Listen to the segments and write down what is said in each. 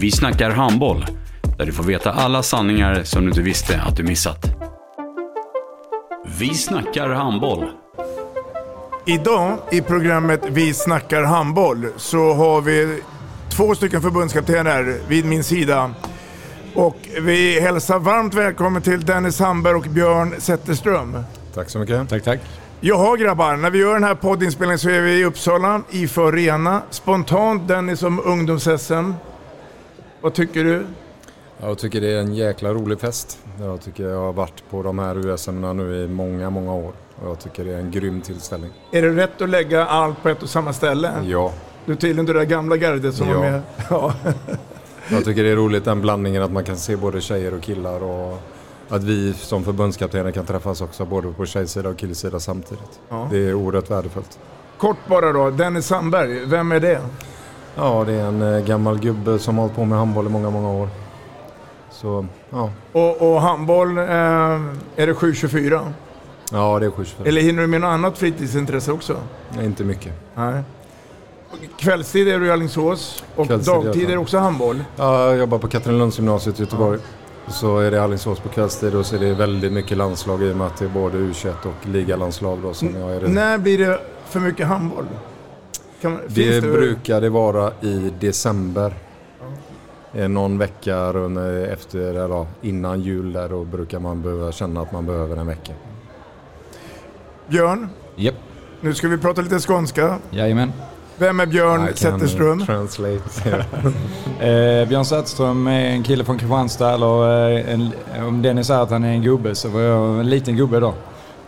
Vi snackar handboll, där du får veta alla sanningar som du inte visste att du missat. Vi snackar handboll. Idag i programmet Vi snackar handboll så har vi två stycken förbundskaptener vid min sida. Och vi hälsar varmt välkommen till Dennis Hamberg och Björn Zetterström. Tack så mycket. Tack, tack. Jaha grabbar, när vi gör den här poddinspelningen så är vi i Uppsala, i Förena. Spontant Dennis om ungdoms-SM. Vad tycker du? Jag tycker det är en jäkla rolig fest. Jag tycker jag har varit på de här USM nu i många, många år. Och jag tycker det är en grym tillställning. Är det rätt att lägga allt på ett och samma ställe? Ja. Du tillhör det där gamla gardet som Ja. var med. Ja. Jag tycker det är roligt den blandningen att man kan se både tjejer och killar och att vi som förbundskaptener kan träffas också både på tjejsida och killsida samtidigt. Ja. Det är oerhört värdefullt. Kort bara då, Dennis Sandberg, vem är det? Ja, det är en eh, gammal gubbe som har hållit på med handboll i många, många år. Så, ja. Och, och handboll, eh, är det 724? Ja, det är skjuts Eller hinner du med något annat fritidsintresse också? Nej, Inte mycket. Nej. Kvällstid är du i Alingsås och Kvällstid, dagtid är det också handboll. Ja, jag jobbar på Katrinelundsgymnasiet i Göteborg. Så är det Alingsås på kvällstid och så är det väldigt mycket landslag i och med att det är både U21 och ligalandslag då som jag är När blir det för mycket handboll? Kan, Det finns brukar det vara i december. Eh, Någon vecka runt eh, efter, eller innan jul där då brukar man behöva känna att man behöver en vecka. Björn, Japp, nu ska vi prata lite skånska. jajamän. Vem är Björn Zetterström? Translate. Eh, Björn Sätström är en kille från Kristianstad. Eller, eh, en, om Dennis säger att han är en gubbe så var jag en liten gubbe då.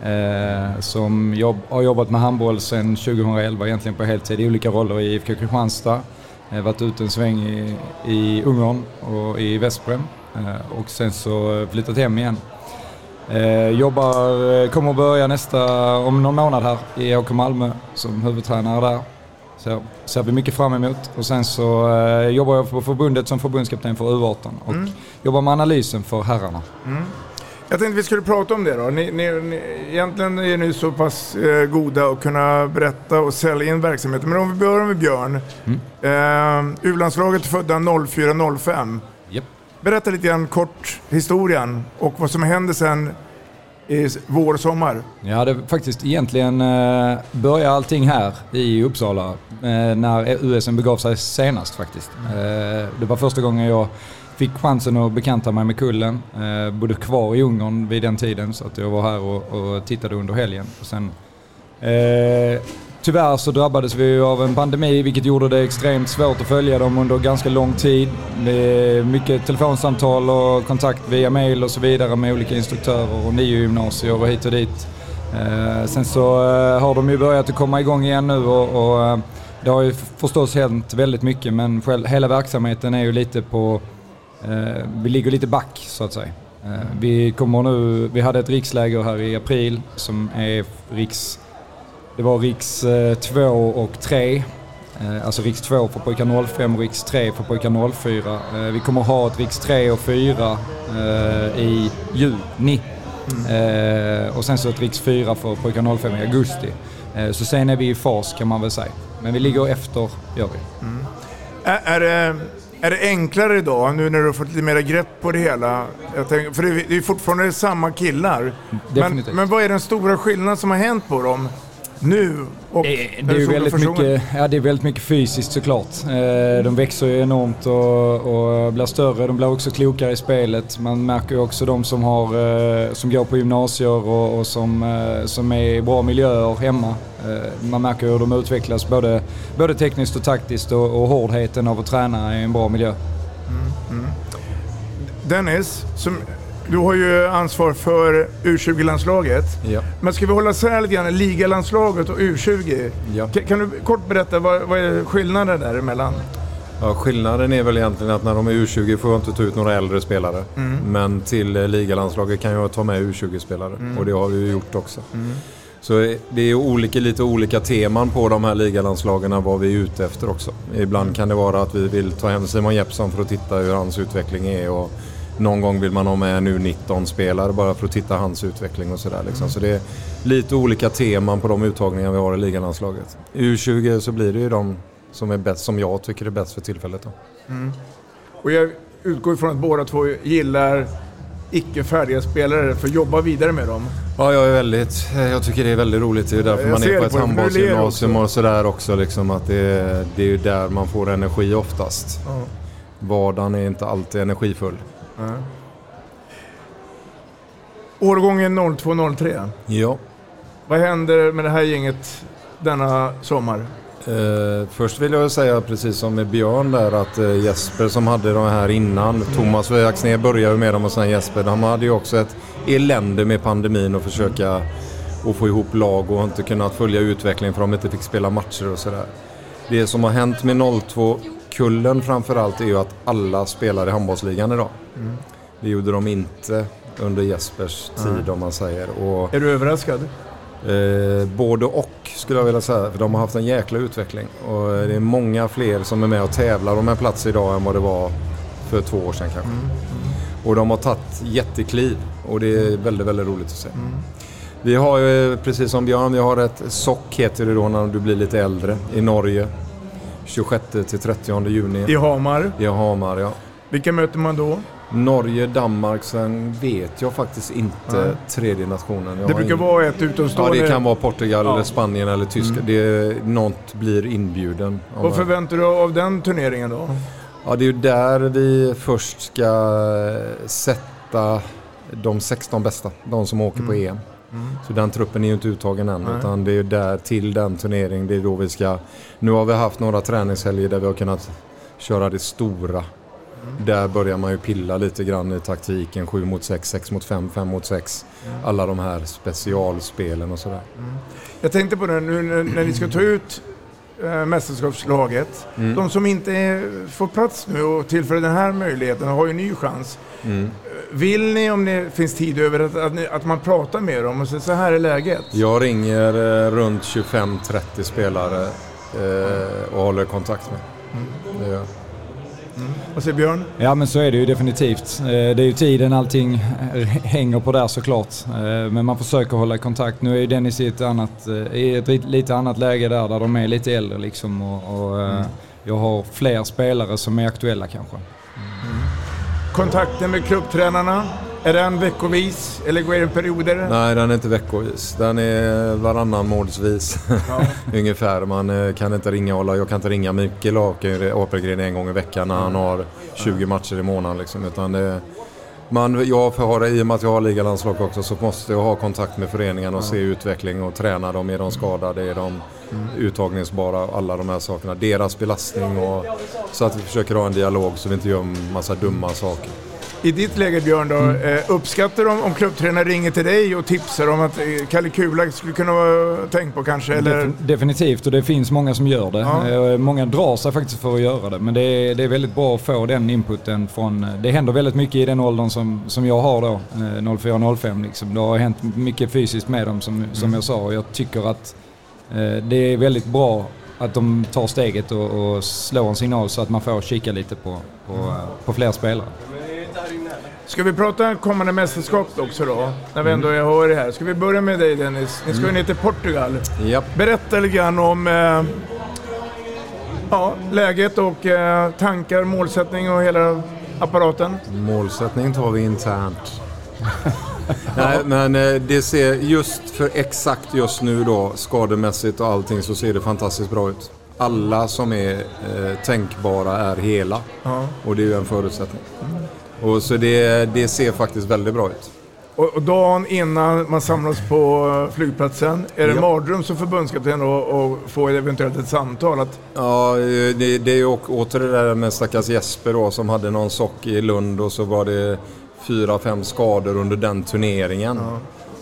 Eh, som jobb, har jobbat med handboll sedan 2011 egentligen på heltid i olika roller i IFK Kristianstad. Eh, varit ute en sväng i, i Ungern och i Veszprem. Eh, och sen så flyttat hem igen. Eh, jobbar, eh, kommer att börja nästa, om någon månad här i AIK Malmö som huvudtränare där. Så ser vi mycket fram emot. Och sen så eh, jobbar jag på förbundet som förbundskapten för U18 och Mm. jobbar med analysen för herrarna. Jag tänkte vi skulle prata om det då. Ni, ni, ni, egentligen är ni så pass eh, goda att kunna berätta och sälja in verksamheten. Men om vi börjar med Björn. Mm. Eh, U-landslaget födda 04-05. Japp. Berätta lite grann kort historien och vad som hände sen i vår och sommar. Ja, det faktiskt egentligen eh, började allting här i Uppsala eh, när USM begav sig senast faktiskt. Eh, det var första gången jag fick chansen att bekanta mig med kullen. Eh, bodde kvar i Ungern vid den tiden så att jag var här och, och tittade under helgen. Och sen, eh, tyvärr så drabbades vi av en pandemi vilket gjorde det extremt svårt att följa dem under ganska lång tid. Med mycket telefonsamtal och kontakt via mail och så vidare med olika instruktörer och NIO-gymnasier och hit och dit. Eh, sen så eh, har de ju börjat att komma igång igen nu och, och eh, det har ju förstås hänt väldigt mycket men själv, hela verksamheten är ju lite på Eh, vi ligger lite back så att säga. Eh, vi kommer nu, vi hade ett riksläger här i april som är riks, det var riks eh, 2 och 3. Alltså riks 2 för pojkar 05 och riks 3 för pojkar 04. Vi kommer ha ett riks 3 och 4 i juni. Mm. och sen så ett riks 4 för pojkar 05 i augusti. Så sen är vi i fas kan man väl säga. Men vi ligger efter, gör vi. Mm. Är, är, är det enklare idag nu när du har fått lite mer grepp på det hela? Tänker, för det är- är fortfarande samma killar. Men, Definitivt. men vad är den stora skillnaden som har hänt på dem? nu och Det, när det, är ju väldigt mycket, ja, det är väldigt mycket fysiskt såklart. Eh, de växer ju enormt och, och blir större. De blir också klokare i spelet. Man märker ju också de som, har, eh, som går på gymnasier och, och som, eh, som är i bra miljöer hemma. Eh, man märker hur de utvecklas både, både tekniskt och taktiskt och, och hårdheten av att träna i en bra miljö. Dennis, som, du har ju ansvar för U20-landslaget. Ja. Men ska vi hålla isär lite grann ligalandslaget och U20? Ja. Kan, kan du kort berätta vad, vad är skillnaden däremellan? Ja, skillnaden är väl egentligen att när de är U20 får jag inte ta ut några äldre spelare. Mm. Men till eh, ligalandslaget kan jag ta med U20-spelare Mm. och det har vi ju gjort också. Så det är olika, lite olika teman på de här ligalandslagen vad vi är ute efter också. Ibland kan det vara att vi vill ta hem Simon Jeppsson för att titta hur hans utveckling är och någon gång vill man ha med en U19-spelare bara för att titta hans utveckling och sådär. Liksom. Så det är lite olika teman på de uttagningar vi har i ligalandslaget. U20 så blir det ju de som, är bäst, som jag tycker är bäst för tillfället. Då. Mm. Och jag utgår ifrån att båda två gillar icke färdiga spelare för att jobba vidare med dem. Ja, jag är väldigt... eh, Jag tycker det är väldigt roligt. Det är ju därför Jag man är på ett handbollsgymnasium och sådär också. Liksom, att det, är- det är ju där man får energi oftast. Ja. Vardagen är inte alltid energifull. Ja. Årgången 02-03. Ja. Vad händer med det här gänget denna sommar? Eh, först vill jag säga precis som med Björn där att eh, Jesper som hade de här innan, Thomas och Axnér började med dem och sen Jesper, de hade ju också ett elände med pandemin och försöka att få ihop lag och inte kunnat följa utvecklingen för de inte fick spela matcher och sådär. Det som har hänt med 02-kullen framförallt är ju att alla spelar i handbollsligan idag. Mm. Det gjorde de inte under Jespers tid om man säger. Och, Är du överraskad? Eh, både och skulle jag vilja säga. För de har haft en jäkla utveckling. Och eh, det är många fler som är med och tävlar om en plats idag än vad det var för två år sedan kanske. Och de har tagit jättekliv. Och det är väldigt, väldigt roligt att se. Vi har ju, precis som Björn, vi har ett sock heter det då när du blir lite äldre i Norge. 26 till 30 juni. I Hamar. I Hamar, ja. Vilka möter man då? Norge, Danmark, sen vet jag faktiskt inte Nej. tredje nationen. Jag Det brukar ingen- vara ett Ja, utomstående. det kan vara Portugal, Ja. eller Spanien eller Tyskland. Det, något blir inbjuden. Vad förväntar du av den turneringen då? Ja, det är ju där vi först ska eh, sätta de 16 bästa. De som åker på EM. Så den truppen är ju inte uttagen än. Nej. Utan det är ju där till den turneringen. Det är då vi ska... Nu har vi haft några träningshelger där vi har kunnat köra det stora. Där börjar man ju pilla lite grann i taktiken. 7 mot 6, 6 mot 5, 5 mot 6. Alla de här specialspelen och sådär. Jag tänkte på det nu när, när ni ska ta ut äh, mästerskapslaget. Mm. De som inte får plats nu och tillför den här möjligheten har ju en ny chans. Mm. Vill ni, om det finns tid över, att, att, ni, att man pratar med dem och säger så här är läget? Jag ringer eh, runt 25-30 spelare eh, och håller kontakt med. Det gör jag. Vad säger Björn? Ja men så är det ju definitivt. Eh, Det är ju tiden allting hänger på där såklart. Eh, Men man försöker hålla kontakt. Nu är ju Dennis i ett, annat, eh, i ett lit- lite annat läge där, där de är lite äldre liksom. Och, och eh, jag har fler spelare som är aktuella kanske. Kontakten med klubbtränarna, är den veckovis eller går det perioder? Nej, den är inte veckovis. Den är varannan månadsvis. Ungefär. Man eh, kan inte ringa hålla. Jag kan inte ringa Mikael Apelgren en gång i veckan när han har 20 matcher i månaden. Liksom. Utan det, man, jag har, I och med att jag har ligalandslag också så måste jag ha kontakt med föreningen och se utveckling och träna dem. Är de skadade? Är de uttagningsbara? Alla de här sakerna. Deras belastning och så att vi försöker ha en dialog så vi inte gör en massa dumma saker. I ditt läge Björn då, Mm. eh, uppskattar de om klubbtränare ringer till dig och tipsar om att eh, Kalle Kula skulle kunna vara tänkt på kanske? Eller? Defin- Definitivt och det finns många som gör det. Ja. Eh, Många drar sig faktiskt för att göra det men det är, det är väldigt bra att få den inputen från... Det händer väldigt mycket i den åldern som, som jag har då, eh, 04-05 liksom. Det har hänt mycket fysiskt med dem som, som Mm. jag sa och jag tycker att det är väldigt bra att de tar steget och, och slår en signal så att man får kika lite på, på, Mm. på fler spelare. Ska vi prata kommande mästerskap också då? När vi Mm. ändå är hör här. Ska vi börja med dig Dennis? Ni ska ju ner till Portugal. Japp. Berätta lite grann om eh, ja, läget och eh, tankar, målsättning och hela apparaten. Målsättningen tar vi internt. Nej, men eh, det ser just för exakt just nu då skademässigt och allting så ser det fantastiskt bra ut. Alla som är eh, tänkbara är hela. Ja. Och det är ju en förutsättning. Och så det, det ser faktiskt väldigt bra ut. Och, dagen innan man samlas på flygplatsen, är det Ja. mardröm som förbundskapten då att få eventuellt ett samtal? Att, Ja, det, det är ju åter det där med stackars Jesper då som hade någon sock i Lund och så var det fyra, fem skador under den turneringen.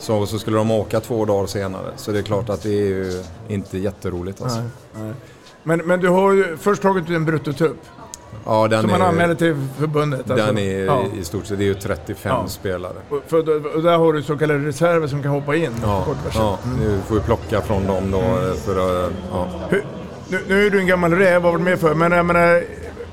Så, så skulle de åka två dagar senare. Så det är klart att det är ju inte jätteroligt alltså. Nej, nej. Men, men du har ju först tagit en bruttotrupp Ja, den som man är, anmäler till förbundet. Den alltså. är Ja. i stort sett, det är ju 35 Ja. spelare. Och, för, och där har du så kallade reserver som kan hoppa in. Ja, ja, nu får vi plocka från dem då Mm. för ja. Hur, nu, nu är du en gammal räv, har varit med för men jag menar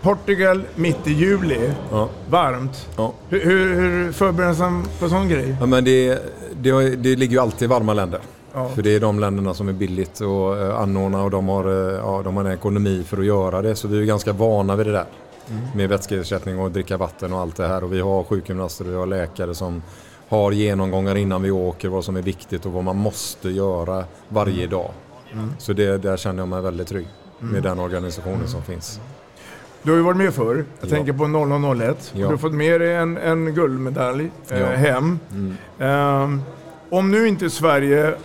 Portugal mitt i juli, Ja. varmt. Ja. Hur, hur, hur förbereder man på en sån grej? Ja, men det, det, det ligger ju alltid i varma länder. Ja. För det är de länderna som är billigt att eh, anordna och de har, eh, ja, de har en ekonomi för att göra det. Så vi är ganska vana vid det där. Mm. Med vätskeersättning och dricka vatten och allt det här. Och vi har sjukgymnaster och vi har läkare som har genomgångar innan vi åker vad som är viktigt och vad man måste göra varje dag. Mm. Så det, där känner jag mig väldigt trygg med Mm. den organisationen som finns. Du har ju varit med förr. Jag Ja. tänker på 0001. Ja. Du har fått med dig en, en guldmedalj eh, Ja. hem. Mm. Ehm, om nu inte Sverige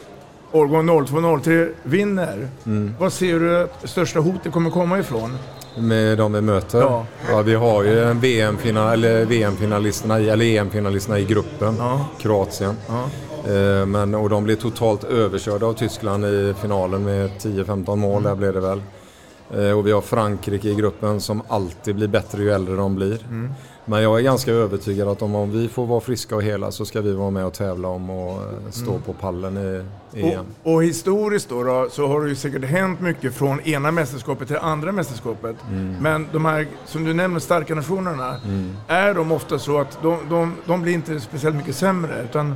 årgång 02-03 vinner, Mm. vad ser du att största hotet kommer komma ifrån? Med de vi möter? Ja. Ja, vi har ju eller VM-finalisterna, i- eller EM-finalisterna i gruppen, Ja. Kroatien. Ja. Eh, Men, och de blev totalt överkörda av Tyskland i finalen med 10-15 mål, Mm. där blev det väl. Eh, Och vi har Frankrike i gruppen som alltid blir bättre ju äldre de blir. Mm. Men jag är ganska övertygad att om, om vi får vara friska och hela så ska vi vara med och tävla om och eh, stå Mm. på pallen i EM. Och, och historiskt då, då så har det ju säkert hänt mycket från ena mästerskapet till andra mästerskapet. Mm. Men de här, som du nämner, starka nationerna, Mm. är de ofta så att de, de, de blir inte speciellt mycket sämre, utan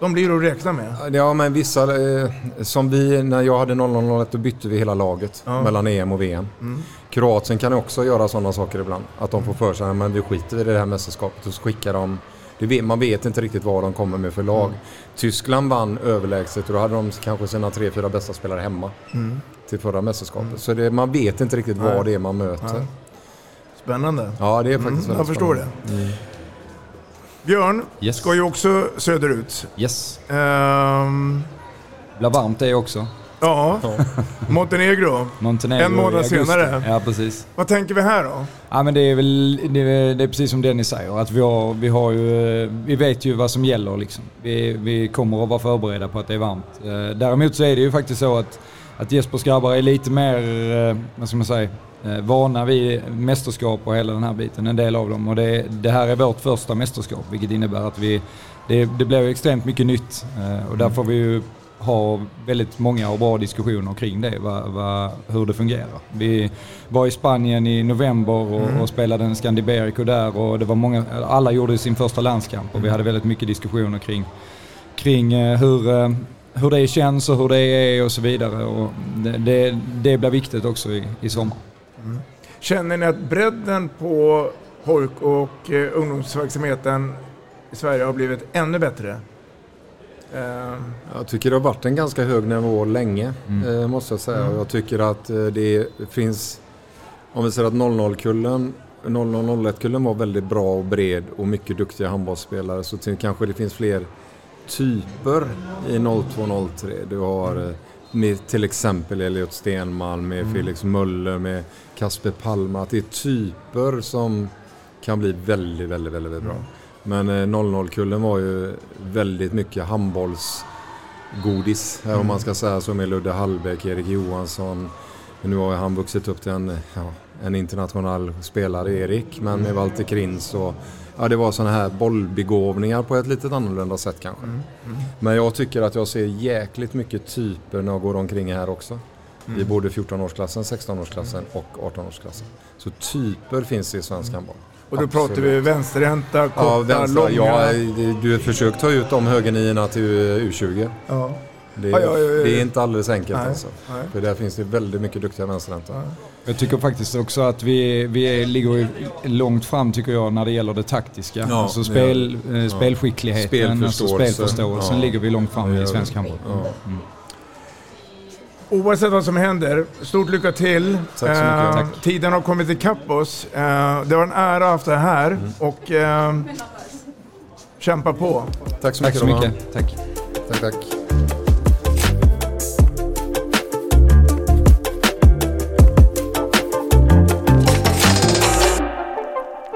de blir att räkna med. Ja, men vissa, eh, som vi, när jag hade 0001 då bytte vi hela laget Ja. mellan EM och VM. Mm. Kroatien kan också göra sådana saker ibland. Att de får för sig men vi skiter i det här mästerskapet och så skickar de det vet, man vet inte riktigt vad de kommer med för lag. Mm. Tyskland vann överlägset och då hade de kanske sina tre, fyra bästa spelare hemma Mm. till förra mästerskapet. Så det, man vet inte riktigt Nej. vad det är man möter. Nej. Spännande. Ja, det är faktiskt Mm, jag förstår spännande. Björn Yes. ska ju också söderut. Yes. Ehm, Blir varmt det också. ja, Montenegro. Montenegro En månad senare. Ja, precis. Vad tänker vi här då? Ja, men det är väl det är, det är precis som Dennis säger. Att vi, har, vi, har ju, vi vet ju vad som gäller. Liksom. Vi, vi kommer att vara förberedda på att det är varmt. Eh, Däremot så är det ju faktiskt så att, att Jespers grabbar är lite mer, eh, vad ska man säga, vana vid mästerskap och hela den här biten. En del av dem. Och det, det här är vårt första mästerskap vilket innebär att vi, det, det ju extremt mycket nytt. Eh, Och där får vi ju ha väldigt många och bra diskussioner kring det, vad, vad, hur det fungerar. Vi var i Spanien i november och, Mm. och spelade en Scandiberico där och det var många, alla gjorde sin första landskamp och vi hade väldigt mycket diskussioner kring, kring eh, hur, eh, hur det känns och hur det är och så vidare. Och det, det, det blir viktigt också i, i sommar. Känner ni att bredden på pojk och eh, ungdomsverksamheten i Sverige har blivit ännu bättre? Ehm, Jag tycker det har varit en ganska hög nivå länge, Mm. eh, måste jag säga. Mm. Jag tycker att eh, det finns, om vi säger att 00-kullen 00-01-kullen var väldigt bra och bred och mycket duktiga handbollsspelare så kanske det finns fler typer i 02-03. Du har eh, med till exempel Elliot Stenmalm, med Mm. Felix Möller, med Kasper Palma. Att det är typer som kan bli väldigt, väldigt, väldigt, bra. Men eh, 00-kullen var ju väldigt mycket handbollsgodis, eh, om man ska säga så, med Ludde Hallbäck, Erik Johansson. Men nu har han vuxit upp till en, ja, en internationell spelare, Erik, men med Walter Krins och Ja, det var sådana här bollbegåvningar på ett lite annorlunda sätt kanske. Men jag tycker att jag ser jäkligt mycket typer när jag går omkring här också. I Mm. både 14-årsklassen, 16-årsklassen och 18-årsklassen. Så typer finns det i svensk handboll. och då Absolut. pratar vi vänsterhänta, korta, Ja, vänster, långa. ja, du har försökt ta ut de högerniorna till U20. Ja. Det, Ja, ja, ja, ja. det är inte alldeles enkelt Nej, alltså. nej. För där finns det väldigt mycket duktiga vänsterhänta. Jag tycker faktiskt också att vi, vi ligger långt fram tycker jag när det gäller det taktiska. Ja, alltså spel, ja. eh, Ja. spelskickligheten, alltså Spelförståelse. spelförståelsen Ja. ligger vi långt fram i svensk handboll. Ja. Mm. Oavsett vad som händer, stort lycka till. Tack så mycket. Eh, Tack. Tiden har kommit ikapp oss. Eh, det var en ära att ha haft det här Mm. och eh, kämpa på. Tack så Tack mycket så Roman. mycket. Tack. Tack, tack.